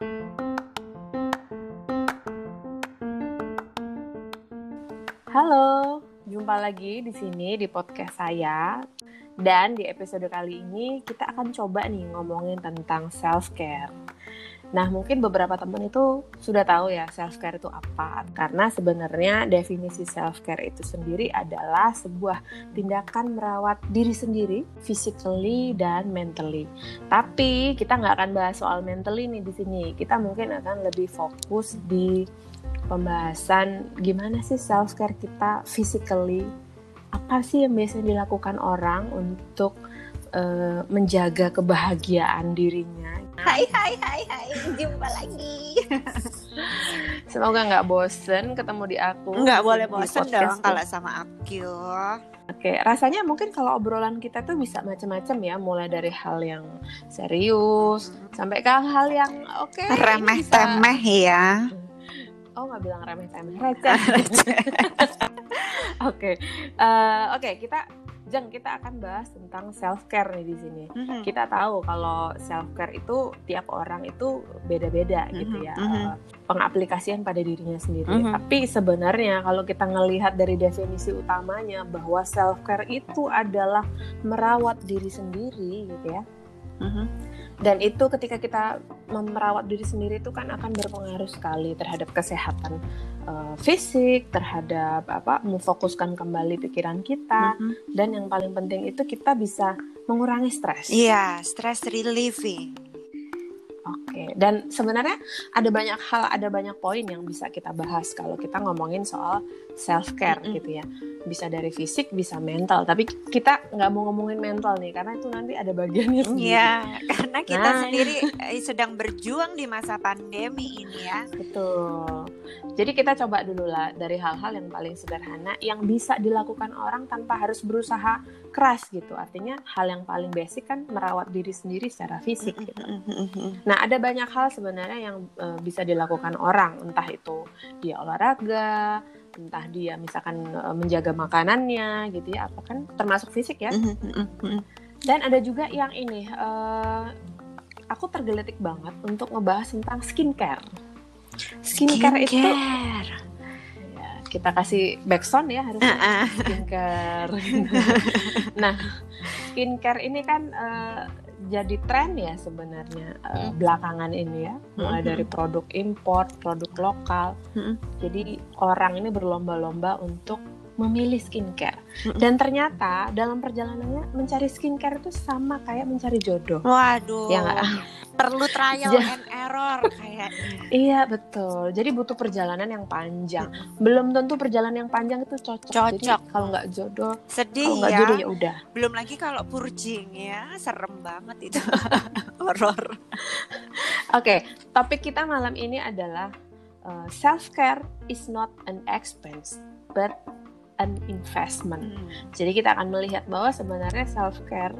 Halo, jumpa lagi di sini di podcast saya. Dan di episode kali ini kita akan coba nih ngomongin tentang self care. Nah, mungkin beberapa teman itu sudah tahu ya self care itu apa. Karena sebenarnya definisi self care itu sendiri adalah sebuah tindakan merawat diri sendiri, physically dan mentally. Tapi kita nggak akan bahas soal mentally nih di sini. Kita mungkin akan lebih fokus di pembahasan gimana sih self care kita physically. Apa sih yang biasanya dilakukan orang untuk uh, menjaga kebahagiaan dirinya Hai hai hai hai, jumpa lagi. Semoga nggak bosen ketemu di aku. Nggak boleh bosen dong kalau sama aku. Oke, rasanya mungkin kalau obrolan kita tuh bisa macam-macam ya, mulai dari hal yang serius hmm. sampai ke hal yang oke okay, remeh bisa... temeh ya. Oh nggak bilang remeh temeh, receh. Oke, eh, oke kita Jeng, kita akan bahas tentang self care nih di sini. Mm-hmm. Kita tahu kalau self care itu tiap orang itu beda-beda mm-hmm. gitu ya. Mm-hmm. Uh, pengaplikasian pada dirinya sendiri. Mm-hmm. Tapi sebenarnya kalau kita ngelihat dari definisi utamanya bahwa self care itu adalah merawat diri sendiri gitu ya. Mm-hmm dan itu ketika kita merawat diri sendiri itu kan akan berpengaruh sekali terhadap kesehatan uh, fisik, terhadap apa memfokuskan kembali pikiran kita mm-hmm. dan yang paling penting itu kita bisa mengurangi stres. Iya, stress relieving. Oke, dan sebenarnya ada banyak hal, ada banyak poin yang bisa kita bahas kalau kita ngomongin soal self care mm -hmm. gitu ya. Bisa dari fisik, bisa mental. Tapi kita nggak mau ngomongin mental nih, karena itu nanti ada bagiannya sendiri. Iya, karena kita nah, sendiri eh, sedang berjuang di masa pandemi ini ya. Betul. Jadi kita coba dulu lah dari hal-hal yang paling sederhana yang bisa dilakukan orang tanpa harus berusaha keras gitu. Artinya hal yang paling basic kan merawat diri sendiri secara fisik gitu. Nah, ada banyak hal sebenarnya yang uh, bisa dilakukan orang, entah itu dia olahraga, entah dia misalkan uh, menjaga makanannya gitu ya, apa kan termasuk fisik ya. Dan ada juga yang ini, uh, aku tergeletik banget untuk ngebahas tentang skincare. Skincare, skincare. itu ya, kita kasih backsound ya harus uh -uh. skincare. nah, skincare ini kan uh, jadi tren ya sebenarnya uh, belakangan ini ya mulai dari produk import produk lokal jadi orang ini berlomba-lomba untuk memilih skincare. Dan ternyata dalam perjalanannya mencari skincare itu sama kayak mencari jodoh. Waduh. Ya gak? perlu trial and error kayaknya. Iya betul. Jadi butuh perjalanan yang panjang. Belum tentu perjalanan yang panjang itu cocok. Cocok. kalau nggak jodoh sedih kalau ya. jodoh ya. udah. Belum lagi kalau purging ya serem banget itu. Horor. Oke okay, topik kita malam ini adalah uh, eh, self care is not an expense but an investment. Hmm. Jadi kita akan melihat bahwa sebenarnya self care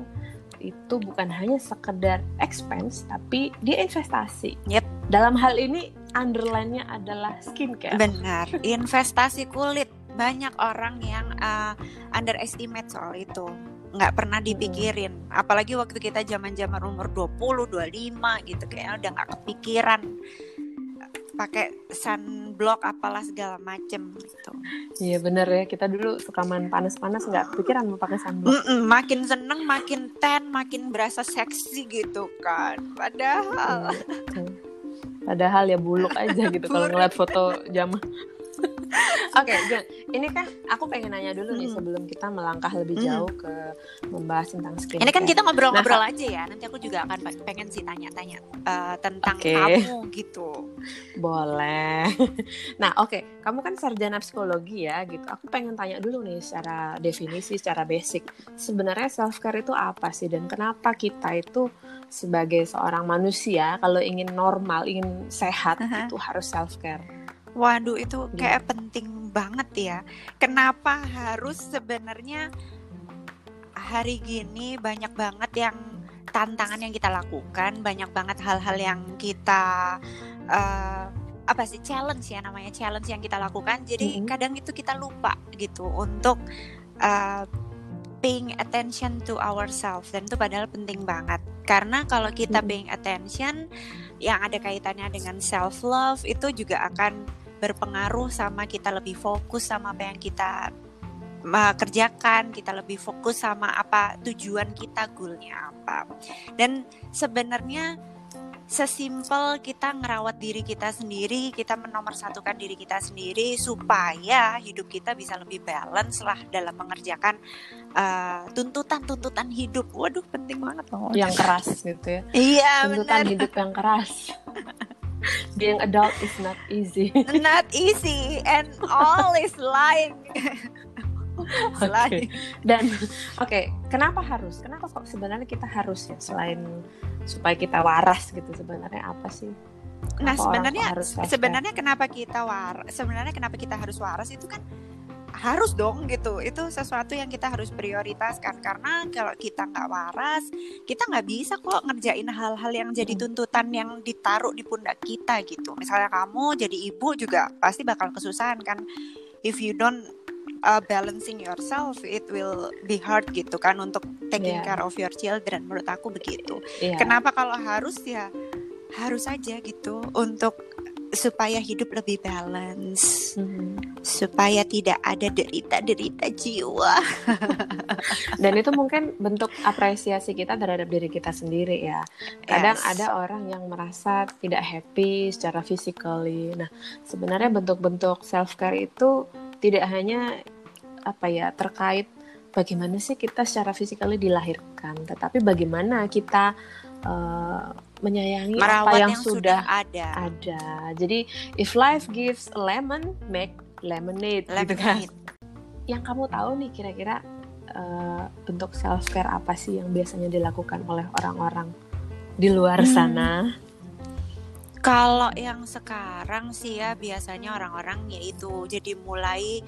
itu bukan hanya sekedar expense tapi dia investasi. Yep. Dalam hal ini underline-nya adalah skincare. Benar, investasi kulit. Banyak orang yang uh, underestimate soal itu nggak pernah hmm. dipikirin hmm. apalagi waktu kita zaman zaman umur 20 25 gitu kayak udah nggak kepikiran pakai sunblock apalah segala macem gitu. Iya bener ya kita dulu suka main panas-panas nggak kepikiran mau pakai sunblock. Mm -mm, makin seneng, makin ten, makin berasa seksi gitu kan. Padahal. Padahal ya buluk aja gitu kalau ngeliat foto zaman Oke, okay, Ini kan aku pengen nanya dulu nih hmm. sebelum kita melangkah lebih hmm. jauh ke membahas tentang skincare. Ini kan kita ngobrol-ngobrol nah, aja ya. Nanti aku juga akan pengen sih tanya-tanya uh, tentang okay. kamu gitu. Boleh. nah, oke. Okay. Kamu kan sarjana psikologi ya gitu. Aku pengen tanya dulu nih secara definisi, secara basic. Sebenarnya self care itu apa sih dan kenapa kita itu sebagai seorang manusia kalau ingin normal, ingin sehat uh -huh. itu harus self care? Waduh, itu iya. kayak penting banget ya. Kenapa harus sebenarnya hari gini banyak banget yang tantangan yang kita lakukan, banyak banget hal-hal yang kita uh, apa sih challenge ya namanya challenge yang kita lakukan. Jadi mm -hmm. kadang itu kita lupa gitu untuk uh, paying attention to ourselves dan itu padahal penting banget karena kalau kita paying attention yang ada kaitannya dengan self love itu juga akan berpengaruh sama kita lebih fokus sama apa yang kita uh, kerjakan kita lebih fokus sama apa tujuan kita goalnya apa dan sebenarnya sesimpel kita ngerawat diri kita sendiri, kita menomorsatukan diri kita sendiri supaya hidup kita bisa lebih balance lah dalam mengerjakan uh, tuntutan-tuntutan hidup. Waduh, penting banget loh. yang keras gitu ya Iya, tuntutan benar. hidup yang keras being adult is not easy Not easy and all is lying. Oke. Lying. dan oke kenapa harus kenapa kok sebenarnya kita harus ya selain supaya kita waras gitu sebenarnya apa sih Nah, Kenapa orang sebenarnya sebenarnya kenapa kita waras? Sebenarnya kenapa kita harus waras itu kan harus dong gitu. Itu sesuatu yang kita harus prioritaskan karena kalau kita nggak waras, kita nggak bisa kok ngerjain hal-hal yang jadi Mm. tuntutan yang ditaruh di pundak kita gitu. Misalnya kamu jadi ibu juga pasti bakal kesusahan kan. If you don't uh, balancing yourself, it will be hard gitu kan untuk taking Yeah. care of your children. Menurut aku begitu. Iya. Kenapa kalau harus ya harus aja gitu untuk supaya hidup lebih balance, Mhm. supaya tidak ada derita-derita jiwa. dan itu mungkin bentuk apresiasi kita terhadap diri kita sendiri ya kadang Yes. ada orang yang merasa tidak happy secara physically nah sebenarnya bentuk-bentuk self care itu tidak hanya apa ya terkait bagaimana sih kita secara physically dilahirkan tetapi bagaimana kita eh, menyayangi merawat apa yang, yang, sudah ada. ada jadi if life gives a lemon make lemonade, gitu kan Lemonade. yang kamu tahu nih kira-kira eh, bentuk self care apa sih yang biasanya dilakukan oleh orang-orang di luar Hmm. sana? Kalau yang sekarang sih ya biasanya orang-orang yaitu jadi mulai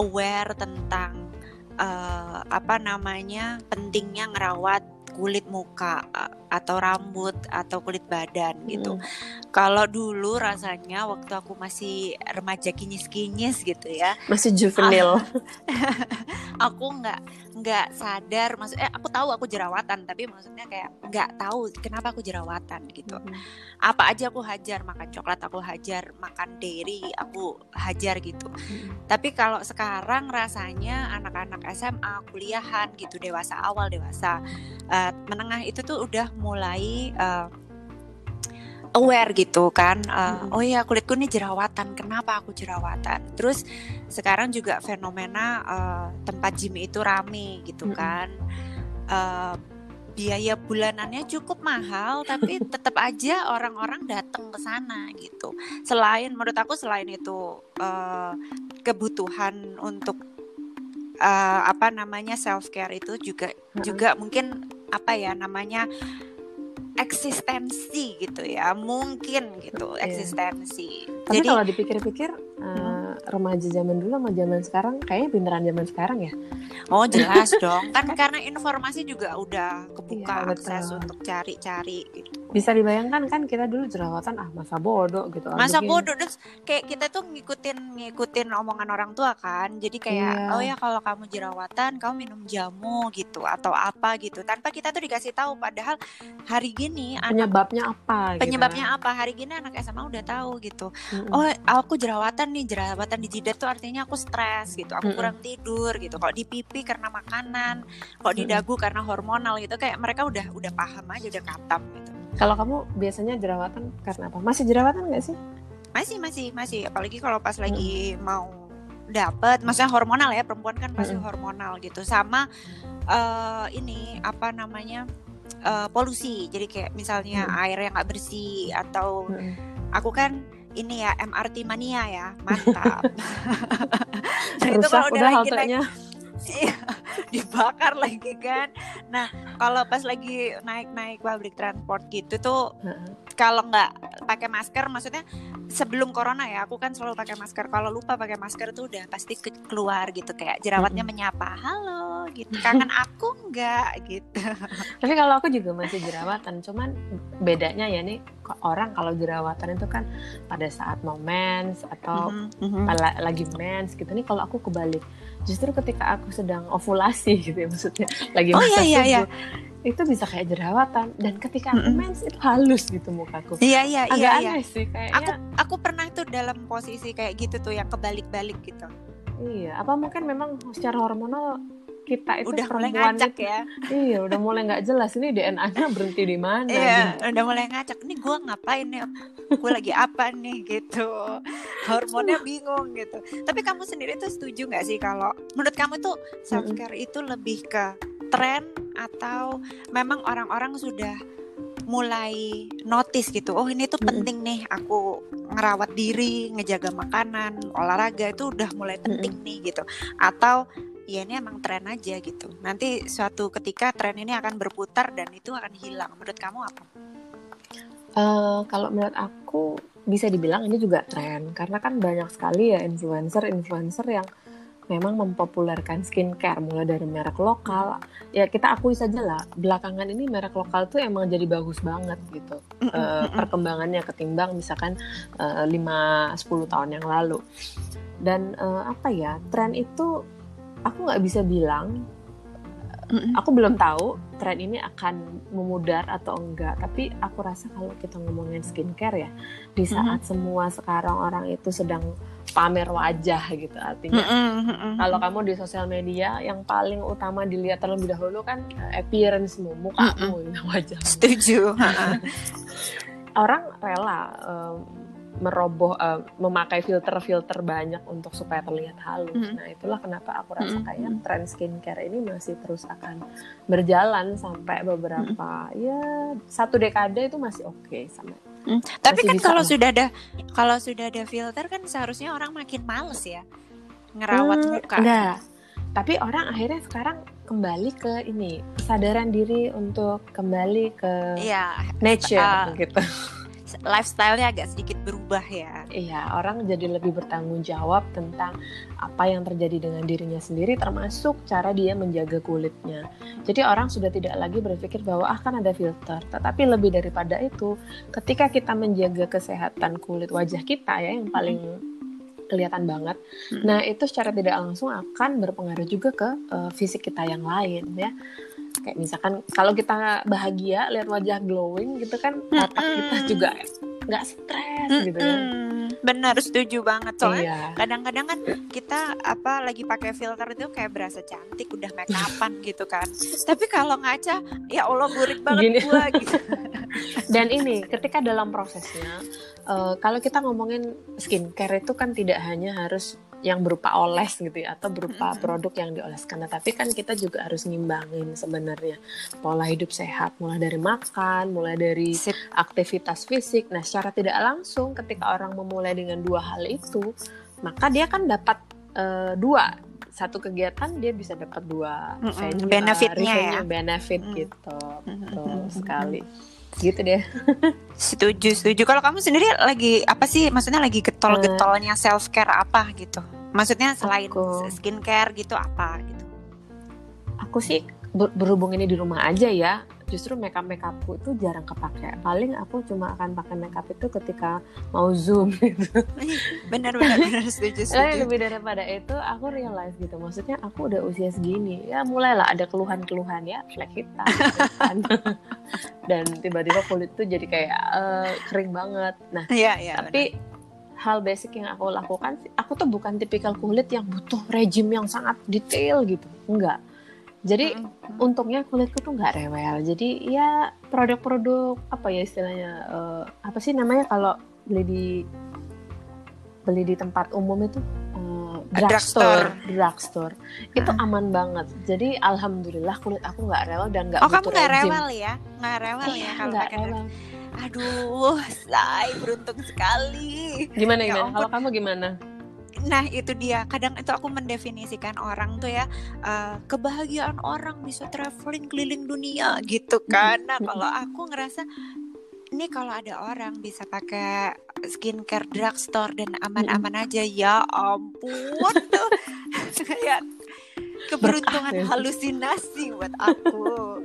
aware tentang eh, apa namanya pentingnya ngerawat kulit muka atau rambut atau kulit badan gitu. Mm. Kalau dulu rasanya waktu aku masih remaja kinyis-kinyis gitu ya, Masih juvenil. aku nggak nggak sadar maksud eh aku tahu aku jerawatan tapi maksudnya kayak nggak tahu kenapa aku jerawatan gitu Mm. apa aja aku hajar makan coklat aku hajar makan dairy aku hajar gitu Mm. tapi kalau sekarang rasanya anak-anak SMA kuliahan gitu dewasa awal dewasa eh, menengah itu tuh udah mulai eh, aware gitu kan Mm-mm. oh ya kulitku nih jerawatan kenapa aku jerawatan? Terus sekarang juga fenomena eh, tempat gym itu rame gitu kan. Eh, biaya bulanannya cukup mahal tapi tetap aja orang-orang datang ke sana gitu. Selain menurut aku selain itu eh, kebutuhan untuk eh, apa namanya self care itu juga juga mungkin apa ya namanya eksistensi gitu ya mungkin gitu Iya. eksistensi Tapi jadi kalau dipikir-pikir eh, remaja zaman dulu sama zaman sekarang kayaknya beneran zaman sekarang ya. oh jelas dong kan karena informasi juga udah kebuka Iya, akses betul. untuk cari-cari gitu Bisa dibayangkan kan kita dulu jerawatan ah masa bodoh gitu. ah, masa bodoh terus kayak kita tuh ngikutin ngikutin omongan orang tua kan jadi kayak Iya. oh ya kalau kamu jerawatan kamu minum jamu gitu atau apa gitu tanpa kita tuh dikasih tahu padahal hari gini anak Penyebabnya apa? gitu. penyebabnya apa hari gini anak SMA udah tahu gitu Mm-mm. oh aku jerawatan nih jerawatan di jidat tuh artinya aku stres gitu aku Mm-mm. kurang tidur gitu kalau di pipi karena makanan kalau di dagu karena hormonal gitu kayak mereka udah udah paham aja udah katam gitu Kalau kamu biasanya jerawatan karena apa? Masih jerawatan nggak sih? masih masih masih apalagi kalau pas lagi mau dapet maksudnya hormonal ya perempuan kan pasti Mm-mm. hormonal gitu sama eh, ini apa namanya eh, polusi jadi kayak misalnya Mm. air yang nggak bersih atau Mm-mm. aku kan ini ya MRT mania ya mantap nah itu kalau udah udah lagi naik. Iya, dibakar lagi kan. Nah, kalau pas lagi naik-naik public transport gitu tuh kalau nggak pakai masker maksudnya sebelum corona ya aku kan selalu pakai masker kalau lupa pakai masker tuh udah pasti ke- keluar gitu kayak jerawatnya Mm-mm. menyapa halo gitu kangen aku nggak gitu Tapi kalau aku juga masih jerawatan, cuman bedanya ya nih orang kalau jerawatan itu kan pada saat mau mens atau mhm. la- lagi mens gitu nih kalau aku kebalik justru ketika aku sedang ovulasi gitu ya maksudnya lagi Oh, masa iya, iya, iya. Itu bisa kayak jerawatan dan ketika aku Mm-mm. mens itu halus gitu mukaku Iya iya agak iya iya. aneh sih Aku kayaknya aku pernah tuh dalam posisi kayak gitu tuh yang kebalik-balik gitu. iya apa mungkin memang secara hormonal kita itu Udah mulai ngacak itu- ya. iya udah mulai nggak jelas ini DNA-nya berhenti di mana Iya, gitu. udah mulai ngacak. Ini gue ngapain nih? Gue lagi apa nih gitu. Hormonnya bingung gitu. Tapi kamu sendiri tuh setuju nggak sih kalau menurut kamu tuh self care itu lebih ke tren atau memang orang-orang sudah mulai notice gitu. Oh, ini tuh penting nih aku ngerawat diri, ngejaga makanan, olahraga itu udah mulai penting nih gitu. Atau ya ini emang tren aja gitu. Nanti suatu ketika tren ini akan berputar dan itu akan hilang. Menurut kamu apa? Eh, kalau menurut aku bisa dibilang ini juga tren karena kan banyak sekali ya influencer-influencer yang memang mempopulerkan skincare mulai dari merek lokal. Ya kita akui saja lah belakangan ini merek lokal tuh emang jadi bagus banget gitu. Eh, perkembangannya ketimbang misalkan eh, 5-10 tahun yang lalu. Dan eh, apa ya tren itu aku nggak bisa bilang Mm-mm. aku belum tahu tren ini akan memudar atau enggak. Tapi aku rasa kalau kita ngomongin skincare ya di saat semua sekarang orang itu sedang pamer wajah gitu artinya Mm-mm. kalau kamu di sosial media yang paling utama dilihat terlebih dahulu kan eh, appearance-mu mukamu wajah setuju. Orang rela em, meroboh em, memakai filter-filter banyak untuk supaya terlihat halus. Mhm. Nah, itulah kenapa aku rasa Mhm. kayak tren skincare ini masih terus akan berjalan sampai beberapa ya satu dekade itu masih oke sama. Mm. Tapi Masih kan kalau lah. sudah ada kalau sudah ada filter kan seharusnya orang makin males ya ngerawat Hmm, muka. Enggak. Tapi orang akhirnya sekarang kembali ke ini kesadaran diri untuk kembali ke Iya, nature Ah. gitu. Lifestyle-nya agak sedikit berubah ya. Iya, orang jadi lebih bertanggung jawab tentang apa yang terjadi dengan dirinya sendiri, termasuk cara dia menjaga kulitnya. Jadi orang sudah tidak lagi berpikir bahwa ah kan ada filter, tetapi lebih daripada itu, ketika kita menjaga kesehatan kulit wajah kita ya yang paling kelihatan banget. Hmm. Nah itu secara tidak langsung akan berpengaruh juga ke eh, fisik kita yang lain ya. Kayak misalkan kalau kita bahagia lihat wajah glowing gitu kan, otak kita Mm-mm. juga nggak stres gitu ya. Mm-mm. Benar setuju banget soalnya Iya. kadang-kadang kan kita apa lagi pakai filter itu kayak berasa cantik udah make upan gitu kan tapi kalau ngaca ya Allah burik banget Gini. gua gitu Dan ini ketika dalam prosesnya, eh, kalau kita ngomongin skincare itu kan tidak hanya harus yang berupa oles gitu ya atau berupa produk yang dioleskan, tapi kan kita juga harus ngimbangin sebenarnya pola hidup sehat, mulai dari makan, mulai dari Sip. aktivitas fisik. Nah, secara tidak langsung ketika orang memulai dengan dua hal itu, maka dia kan dapat eh, dua satu kegiatan dia bisa dapat dua Mm-mm, venue, benefitnya ya. benefit Mm. gitu, Mm-mm. betul sekali. Gitu deh. setuju setuju. Kalau kamu sendiri lagi apa sih maksudnya lagi getol-getolnya self care apa gitu? Maksudnya selain Aku- skincare gitu apa gitu? Aku sih ber- berhubung ini di rumah aja ya justru makeup makeupku itu jarang kepake. Paling aku cuma akan pakai makeup itu ketika mau zoom gitu. Benar benar benar. Setuju Tapi setuju. lebih daripada itu aku realize gitu. Maksudnya aku udah usia segini. Ya mulailah ada keluhan-keluhan ya flek hitam dan tiba-tiba kulit tuh jadi kayak eh, kering banget. Nah Iya iya tapi hal basic yang aku lakukan sih, aku tuh bukan tipikal kulit yang butuh rejim yang sangat detail gitu. Enggak jadi Mm-mm. untungnya kulitku tuh nggak rewel. Jadi ya produk-produk apa ya istilahnya eh, apa sih namanya kalau beli di beli di tempat umum itu eh, Drugstore. drugstore drugstore. Itu aman banget. Jadi alhamdulillah kulit aku nggak rewel dan nggak oh kamu nggak rewel ya? Nggak rewel Iya, ya kalau nggak pakai rewel. aduh say beruntung sekali. Gimana Ya gimana? Kalau kamu gimana Nah itu dia kadang itu aku mendefinisikan orang tuh ya eh, kebahagiaan orang bisa traveling keliling dunia gitu kan. Nah kalau aku ngerasa ini kalau ada orang bisa pakai skincare drugstore dan aman-aman aja ya ampun tuh kayak keberuntungan ya. halusinasi buat aku.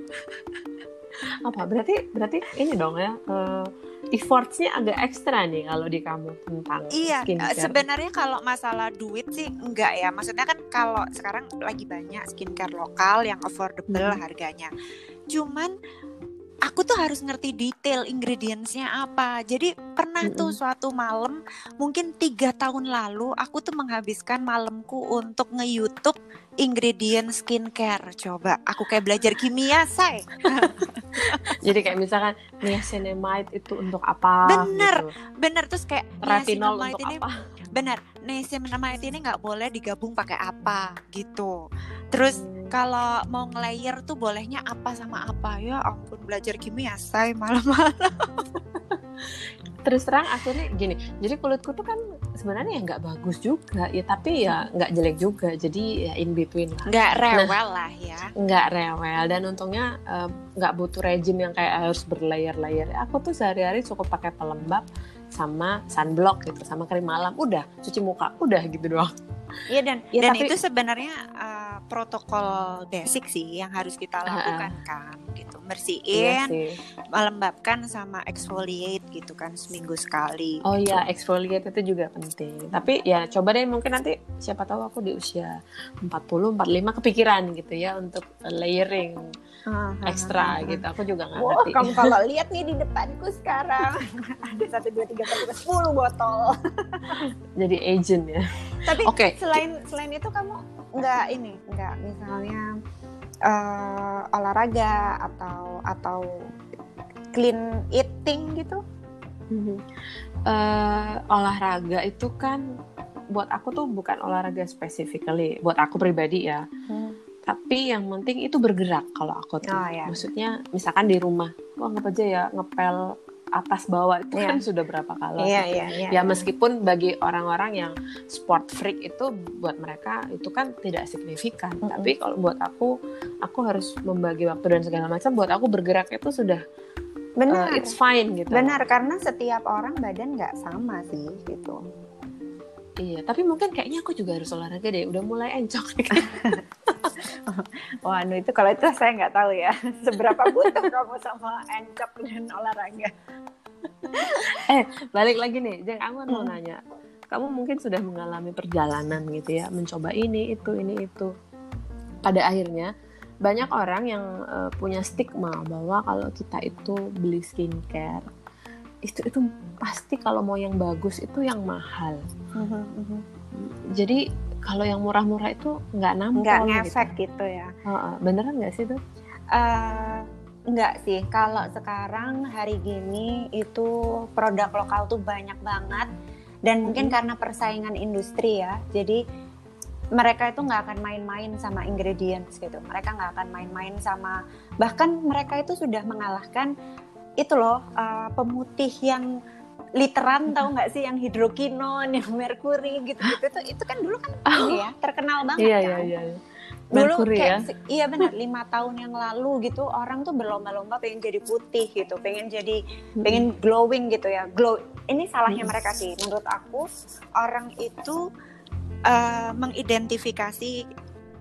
Apa berarti berarti ini dong ya uh, effortsnya agak ekstra nih kalau di kamu tentang iya skincare. sebenarnya kalau masalah duit sih enggak ya maksudnya kan kalau sekarang lagi banyak skincare lokal yang affordable hmm. harganya cuman aku tuh harus ngerti detail ingredientsnya apa. Jadi pernah mm -hmm. tuh suatu malam, mungkin tiga tahun lalu, aku tuh menghabiskan malamku untuk nge-youtube ingredient skincare. Coba, aku kayak belajar kimia, say. Jadi kayak misalkan niacinamide itu untuk apa? Bener, gitu. bener terus kayak retinol untuk ini, apa? Bener, niacinamide ini nggak boleh digabung pakai apa gitu. Terus hmm kalau mau nge-layer tuh bolehnya apa sama apa ya ampun belajar kimia say malam-malam terus terang akhirnya gini jadi kulitku tuh kan sebenarnya ya nggak bagus juga. Ya tapi ya nggak jelek juga. Jadi ya in between lah. Nggak nah, rewel nah, lah ya. nggak rewel. Dan untungnya nggak uh, butuh rejim yang kayak harus berlayer-layer aku tuh sehari-hari cukup pakai pelembab sama sunblock gitu sama krim malam udah cuci muka udah gitu doang Iya dan ya, dan tapi, itu sebenarnya uh, protokol basic sih yang harus kita lakukan uh, kan gitu bersihin, iya melembabkan sama exfoliate gitu kan seminggu sekali. Oh iya gitu. exfoliate itu juga penting. Tapi ya coba deh mungkin nanti siapa tahu aku di usia 40 45 kepikiran gitu ya untuk layering ekstra gitu. Aku juga nggak wow, ngerti. Kamu kalau lihat nih di depanku sekarang ada satu dua tiga empat sepuluh botol. Jadi agent ya. Tapi okay. selain selain itu kamu nggak ini nggak misalnya uh, olahraga atau atau clean eating gitu? Uh, olahraga itu kan buat aku tuh bukan olahraga specifically buat aku pribadi ya. Hmm tapi yang penting itu bergerak kalau aku tuh oh, ya. maksudnya misalkan di rumah gua anggap aja ya ngepel atas bawah itu yeah. kan sudah berapa kali yeah, yeah, yeah, ya meskipun bagi orang-orang yang sport freak itu buat mereka itu kan tidak signifikan mm -hmm. tapi kalau buat aku aku harus membagi waktu dan segala macam buat aku bergerak itu sudah benar uh, it's fine gitu benar karena setiap orang badan nggak sama sih gitu Iya, tapi mungkin kayaknya aku juga harus olahraga deh. Udah mulai encok. Wah, anu itu kalau itu saya nggak tahu ya. Seberapa butuh kamu sama encok dan olahraga. eh, balik lagi nih. Jeng, aku mau nanya. Kamu mungkin sudah mengalami perjalanan gitu ya, mencoba ini, itu, ini, itu. Pada akhirnya, banyak orang yang uh, punya stigma bahwa kalau kita itu beli skincare itu itu pasti kalau mau yang bagus itu yang mahal. Uh-huh, uh-huh. Jadi kalau yang murah-murah itu nggak nampol nggak gitu. ngefek gitu, gitu ya. Uh, beneran nggak sih tuh? Uh, nggak sih. Kalau sekarang hari gini itu produk lokal tuh banyak banget dan mungkin karena persaingan industri ya. Jadi mereka itu nggak akan main-main sama ingredients gitu. Mereka nggak akan main-main sama bahkan mereka itu sudah mengalahkan itu loh uh, pemutih yang literan tahu nggak sih yang hidrokinon, yang merkuri gitu-gitu itu itu kan dulu kan oh. ya terkenal banget iya, kan. Iya, iya. Dulu kayak ya? iya benar lima tahun yang lalu gitu orang tuh berlomba-lomba pengen jadi putih gitu, pengen jadi hmm. pengen glowing gitu ya. Glow ini salahnya hmm. mereka sih menurut aku orang itu uh, mengidentifikasi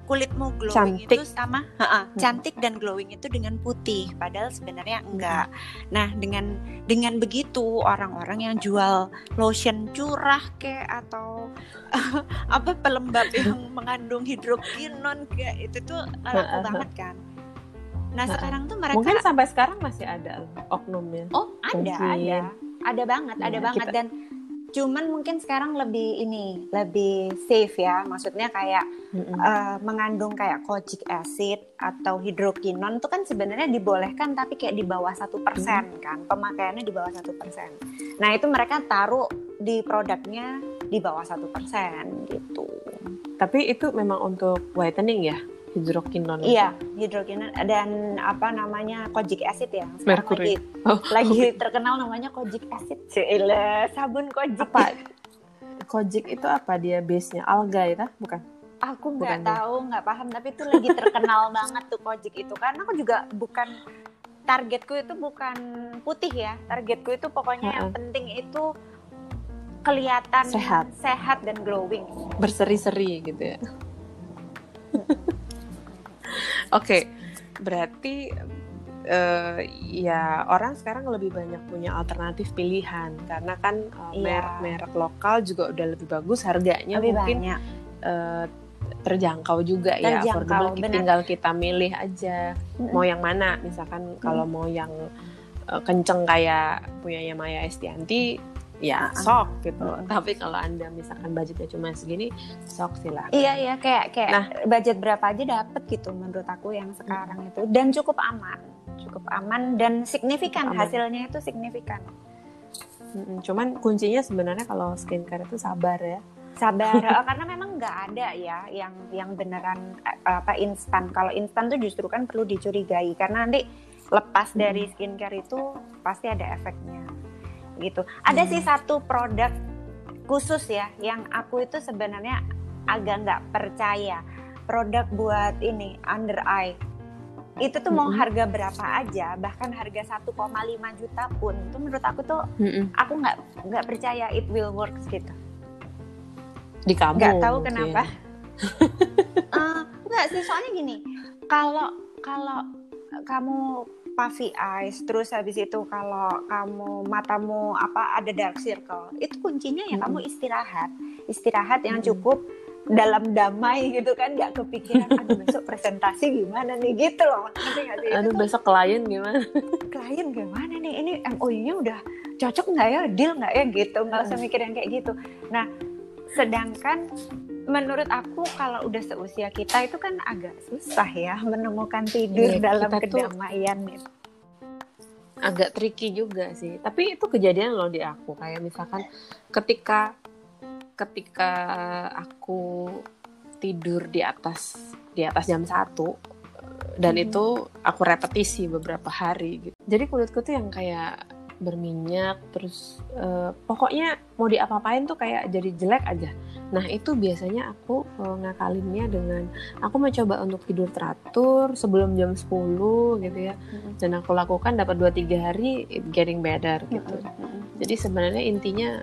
kulitmu glowing cantik. itu sama uh -uh, cantik dan glowing itu dengan putih padahal sebenarnya enggak. Nah, dengan dengan begitu orang-orang yang jual lotion curah kayak atau uh, apa pelembab yang mengandung hidrokinon kayak itu tuh laku banget kan. Nah, sekarang tuh mereka Mungkin sampai sekarang masih ada oknumnya. Oh, ada, Mungkin. ada. Ada banget, ya, ada banget kita... dan Cuman mungkin sekarang lebih ini lebih safe ya, maksudnya kayak mm-hmm. uh, mengandung kayak kojic acid atau hidrokinon itu kan sebenarnya dibolehkan tapi kayak di bawah satu persen kan, pemakaiannya di bawah satu persen. Nah itu mereka taruh di produknya di bawah satu persen gitu. Tapi itu memang untuk whitening ya? Hidrokinon iya hidrokinon dan apa namanya kojic acid ya. Merkuri. lagi, oh. lagi terkenal namanya kojic acid Cile, sabun kojic. Apa? Kojic itu apa? Dia base nya alga ya bukan? Aku nggak tahu nggak paham tapi itu lagi terkenal banget tuh kojic itu. Karena aku juga bukan targetku itu bukan putih ya. Targetku itu pokoknya uh -uh. yang penting itu kelihatan sehat. sehat dan glowing. Berseri-seri gitu ya okay. berarti uh, ya orang sekarang lebih banyak punya alternatif pilihan. Karena kan uh, merek-merek lokal juga udah lebih bagus harganya lebih mungkin banyak. uh, terjangkau juga ya. Terjangkau, affordable benar. tinggal kita milih aja. Mm-mm. mau yang mana? Misalkan kalau mau yang uh, kenceng kayak punyanya Maya Estianti ya Ah. sok gitu tapi kalau anda misalkan budgetnya cuma segini sok silahkan Iya iya kayak kayak Nah. budget berapa aja dapet gitu menurut aku yang sekarang itu dan cukup aman cukup aman dan signifikan aman. hasilnya itu signifikan Mm-mm. cuman kuncinya sebenarnya kalau skincare itu sabar ya sabar Eh, karena memang nggak ada ya yang yang beneran eh, apa instan kalau instan tuh justru kan perlu dicurigai karena nanti lepas Hmm. dari skincare itu pasti ada efeknya gitu ada Hmm. sih satu produk khusus ya yang aku itu sebenarnya agak nggak percaya produk buat ini under eye itu tuh mau Mm-mm. harga berapa aja bahkan harga 1,5 juta pun itu menurut aku tuh Mm-mm. aku nggak nggak percaya it will works gitu di kamu nggak tahu mungkin. kenapa Eh, nggak sih soalnya gini kalau kalau kamu puffy eyes terus habis itu kalau kamu matamu apa ada dark circle itu kuncinya ya Mm-mm. kamu istirahat. Istirahat yang Mm-mm. cukup dalam damai gitu kan nggak kepikiran aduh besok presentasi gimana nih? Gitu loh. Ngerti nggak sih? Aduh itu tuh besok klien gimana? Klien gimana nih? Ini MOU-nya udah cocok nggak ya? Deal nggak ya? Gitu. Nggak usah mikir yang kayak gitu. Nah sedangkan menurut aku kalau udah seusia kita itu kan agak susah ya menemukan tidur Iya, dalam kita tuh- kedamaian gitu. agak tricky juga sih tapi itu kejadian loh di aku kayak misalkan ketika ketika aku tidur di atas di atas jam satu dan Mhm. itu aku repetisi beberapa hari gitu jadi kulitku tuh yang kayak berminyak terus eh, pokoknya mau diapa-apain tuh kayak jadi jelek aja. Nah itu biasanya aku eh, ngakalinnya dengan aku mencoba untuk tidur teratur sebelum jam 10 gitu ya. Dan aku lakukan dapat 2-3 hari it getting better gitu. Jadi sebenarnya intinya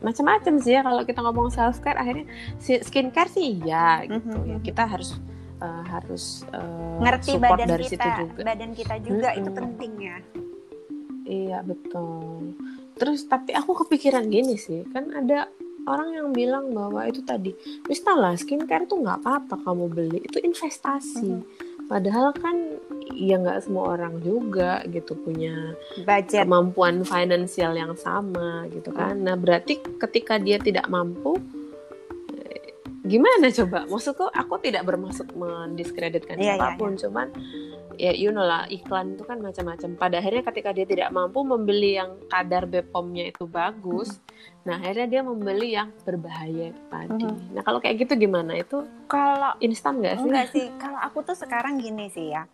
macam-macam sih ya kalau kita ngomong self care akhirnya skincare sih ya gitu Mhm. ya. kita harus eh, harus eh, Ngerti support badan dari situ kita, juga. badan kita juga itu Mm-mm. penting ya. Iya betul terus tapi aku kepikiran gini sih kan ada orang yang bilang bahwa itu tadi lah skincare tuh nggak apa-apa kamu beli itu investasi Mhm. padahal kan ya nggak semua orang juga gitu punya Budget. kemampuan finansial yang sama gitu kan. Nah, berarti ketika dia tidak mampu gimana coba? Maksudku aku tidak bermaksud mendiskreditkan Iya, iya, siapa pun, cuman ya you know lah iklan itu kan macam-macam. Pada akhirnya ketika dia tidak mampu membeli yang kadar BPOM-nya itu bagus, nah akhirnya dia membeli yang berbahaya tadi. Mhm. Nah, kalau kayak gitu gimana? Itu Kalau instan nggak sih? Enggak sih, kalau aku tuh sekarang gini sih ya.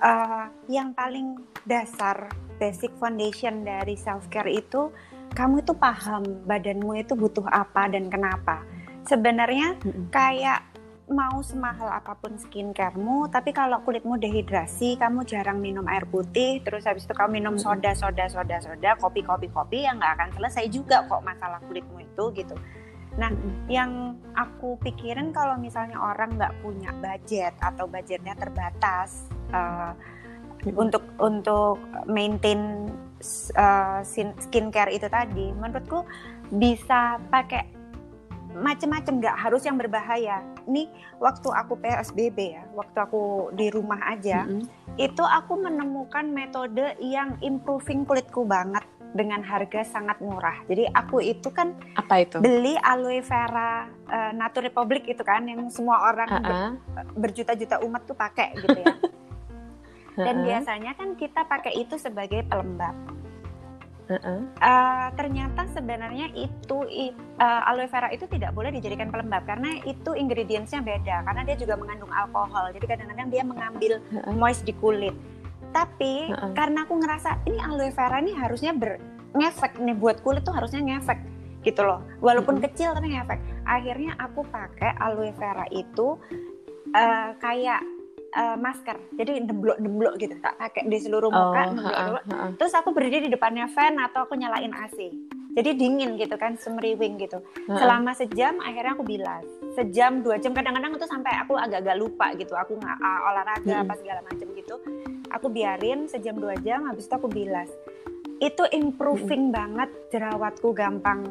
Eh, yang paling dasar basic foundation dari self care itu kamu itu paham badanmu itu butuh apa dan kenapa. Sebenarnya Mm-mm. kayak mau semahal apa pun skincaremu, tapi kalau kulitmu dehidrasi, kamu jarang minum air putih, terus habis itu kamu minum soda, soda, soda, soda, kopi, kopi, kopi, yang nggak akan selesai juga kok masalah kulitmu itu gitu. Mm-mm. Yang aku pikirin kalau misalnya orang nggak punya budget atau budgetnya terbatas uh, untuk untuk maintain uh, skincare itu tadi, menurutku bisa pakai macem-macem nggak harus yang berbahaya. Nih waktu aku PSBB ya, waktu aku di rumah aja, Mm-mm. itu aku menemukan metode yang improving kulitku banget dengan harga sangat murah. Jadi aku itu kan Apa itu? beli aloe vera uh, Nature Republic itu kan yang semua orang ber- Ah-ah. berjuta-juta umat tuh pakai gitu ya. Dan biasanya kan kita pakai itu sebagai pelembab. Uh, ternyata sebenarnya itu uh, aloe vera itu tidak boleh dijadikan pelembab karena itu ingredientsnya beda karena dia juga mengandung alkohol. Jadi kadang-kadang dia mengambil moist di kulit. Tapi Heeh. karena aku ngerasa ini aloe vera ini harusnya ber ngefek nih buat kulit tuh harusnya ngefek gitu loh. Walaupun Mm-mm. kecil tapi ngefek. Akhirnya aku pakai aloe vera itu eh, kayak eh, masker. Jadi demblok-demblok gitu. Tak pakai di seluruh muka, Oh, demblok-demblok. ha-ha, ha-ha. Terus aku berdiri di depannya fan atau aku nyalain AC. Jadi dingin gitu kan, semeriwing gitu. Ha-ha. Selama sejam akhirnya aku bilas. Sejam dua jam kadang-kadang itu sampai aku agak-agak lupa gitu. Aku nggak ah, olahraga Mm-mm. apa segala macam gitu. gitu aku biarin sejam dua jam habis itu aku bilas itu improving banget jerawatku gampang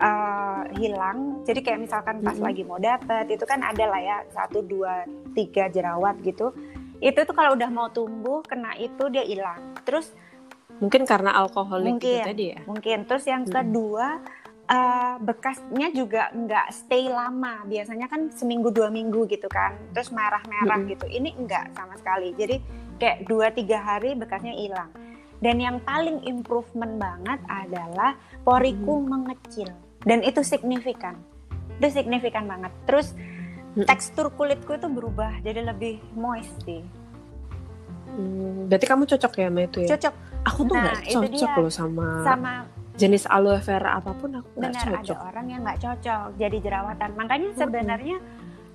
uh, hilang. Jadi kayak misalkan pas lagi mau dapet itu kan ada lah ya satu dua tiga jerawat gitu. Itu tuh kalau udah mau tumbuh kena itu dia hilang. Terus mungkin karena alkoholik mungkin gitu tadi ya? mungkin. Terus yang Hmm. kedua uh, bekasnya juga nggak stay lama. Biasanya kan seminggu dua minggu gitu kan. Terus merah-merah Mm-mm. gitu. Ini enggak sama sekali. Jadi kayak dua tiga hari bekasnya hilang. Dan yang paling improvement banget adalah poriku mengecil dan itu signifikan. Itu signifikan banget. Terus Mm-mm. tekstur kulitku itu berubah jadi lebih moist sih. Hmm, berarti kamu cocok ya sama itu ya? Cocok. Aku tuh Nah, nggak itu cocok loh sama, sama jenis aloe vera apa pun aku nggak benar ada cocok. orang yang nggak cocok. Jadi jerawatan. Makanya sebenarnya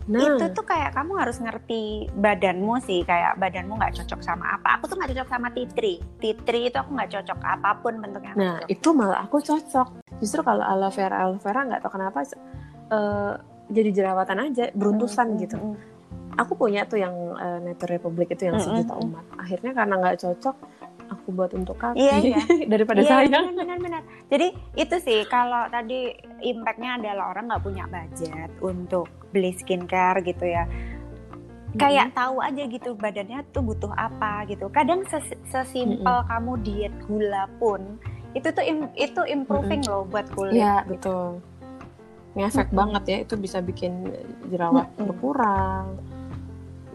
nah itu tuh kayak kamu harus ngerti badanmu sih kayak badanmu nggak cocok sama apa aku tuh nggak cocok sama titri titri itu aku nggak cocok apa pun bentuknya Nah, cocok. itu malah aku cocok. Justru kalau aloe vera aloe vera nggak tahu kenapa eh, jadi jerawatan aja, beruntusan Mm, gitu. Aku punya tuh yang eh, Nature Republic itu yang Mm, sejuta mm, mm. umat. Akhirnya karena nggak cocok, aku buat untuk kaki Iya, iya. daripada Iya, saya. benar, benar, benar. Jadi itu sih kalau tadi impactnya adalah orang nggak punya budget untuk beli skincare gitu ya. Kayak tahu aja gitu badannya tuh butuh apa gitu. Kadang ses- sesimpel kamu diet gula pun itu tuh im- itu improving loh buat kulit. Iya gitu. betul. Ngefek Mm-mm. banget ya, itu bisa bikin jerawat Mm-mm. berkurang.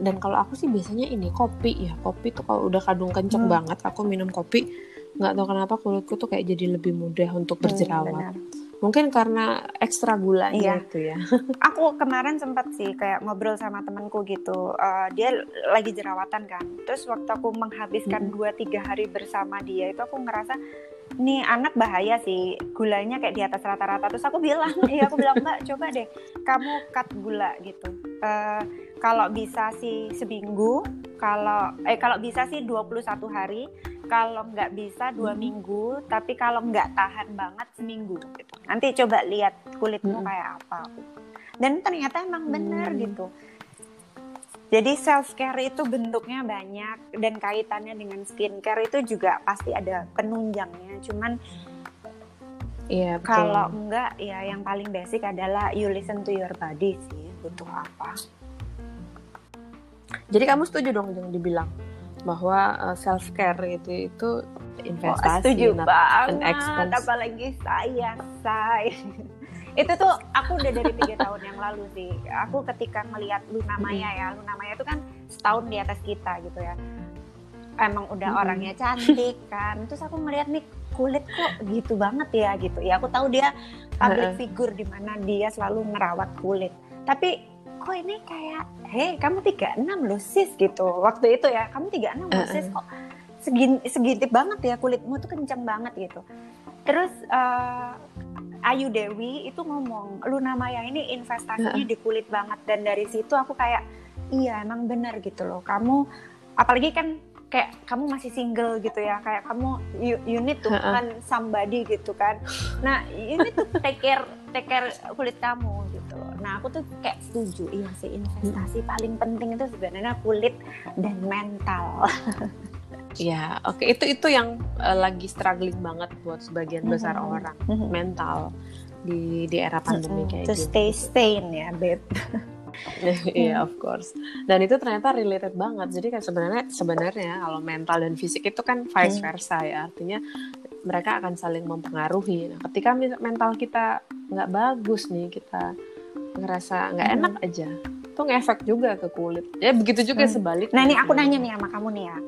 Dan kalau aku sih biasanya ini kopi ya, kopi tuh kalau udah kadung kenceng Hmm. banget, aku minum kopi nggak tahu kenapa kulitku tuh kayak jadi lebih mudah untuk Hmm, berjerawat. benar. Mungkin karena ekstra gulanya Iya. itu ya. Aku kemarin sempat sih kayak ngobrol sama temanku gitu. Eh, dia lagi jerawatan kan. Terus waktu aku menghabiskan Mm. 2-3 hari bersama dia itu aku ngerasa nih anak bahaya sih gulanya kayak di atas rata-rata. Terus aku bilang, iya aku bilang mbak coba deh kamu cut gula gitu. Eh, kalau bisa sih seminggu, kalau eh kalau bisa sih 21 hari, kalau nggak bisa dua Hmm. minggu, tapi kalau nggak tahan banget seminggu gitu. Nanti coba lihat kulitmu Hmm. kayak apa. Dan ternyata emang benar Hmm. gitu. Jadi self care itu bentuknya banyak dan kaitannya dengan skincare itu juga pasti ada penunjangnya. Cuman Iya, kalau enggak ya yang paling basic adalah you listen to your body sih butuh apa. Jadi kamu setuju dong yang dibilang bahwa self care itu itu Oh, investasi, setuju not banget, an expense. apalagi saya, saya. itu tuh aku udah dari tiga tahun yang lalu sih. Aku ketika ngelihat Luna Maya ya, Luna Maya itu kan setahun di atas kita gitu ya. Emang udah orangnya cantik kan. Terus aku ngeliat nih kulit kok gitu banget ya gitu. Ya aku tahu dia public figure di mana dia selalu ngerawat kulit. Tapi kok ini kayak, hei kamu 36 loh sis gitu. Waktu itu ya, kamu 36 loh sis kok segini segini banget ya kulitmu tuh kencang banget gitu. Terus eh, Ayu Dewi itu ngomong Luna Maya ini investasinya di kulit banget dan dari situ aku kayak iya emang bener gitu loh. Kamu apalagi kan kayak kamu masih single gitu ya kayak kamu you, you need to find somebody gitu kan. Nah ini tuh take care take care kulit kamu gitu. Nah aku tuh kayak setuju iya sih investasi paling penting itu sebenarnya kulit dan mental. Ya, oke itu itu yang eh, lagi struggling banget buat sebagian besar Mhm. orang mental di di era pandemi Mm-mm. kayak to gitu. stay sane ya babe. Iya, of course. Dan itu ternyata related banget. Jadi kan sebenarnya sebenarnya kalau mental dan fisik itu kan vice Hmm. versa ya. Artinya mereka akan saling mempengaruhi. Nah, ketika mental kita nggak bagus nih, kita ngerasa nggak Hmm. enak aja, itu ngefek juga ke kulit. Ya begitu juga Hmm. sebaliknya. Nah ini aku nanya nih sama kamu nih ya.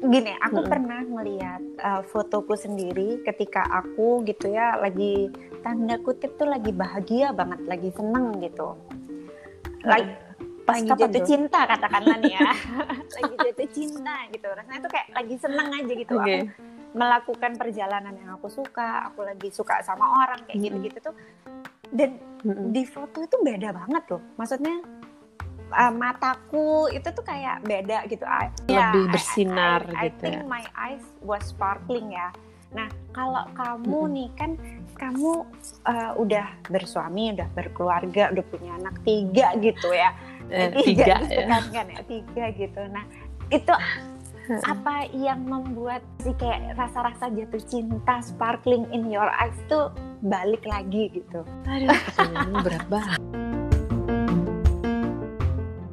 Gini, aku Mm-mm. pernah melihat uh, fotoku sendiri ketika aku gitu ya lagi tanda kutip tuh lagi bahagia banget, lagi seneng gitu. Lagi, Pas lagi jatuh tuh? cinta katakanlah nih ya. lagi jatuh cinta gitu. Rasanya tuh kayak lagi seneng aja gitu. Oke. Aku melakukan perjalanan yang aku suka, aku lagi suka sama orang kayak Mm-mm. gitu-gitu tuh. Dan di foto itu beda banget loh. Maksudnya uh, mataku itu tuh kayak beda gitu. I- ya, Lebih I- bersinar I, I, gitu think ya. my eyes was sparkling ya. Nah kalau kamu nih kan kamu uh, udah bersuami, udah berkeluarga, udah punya anak tiga gitu ya. Eh, tiga gitu ya. kan, kan ya tiga gitu. Nah itu apa yang membuat si kayak rasa-rasa jatuh cinta sparkling in your eyes tuh balik lagi gitu Aduh, berat banget.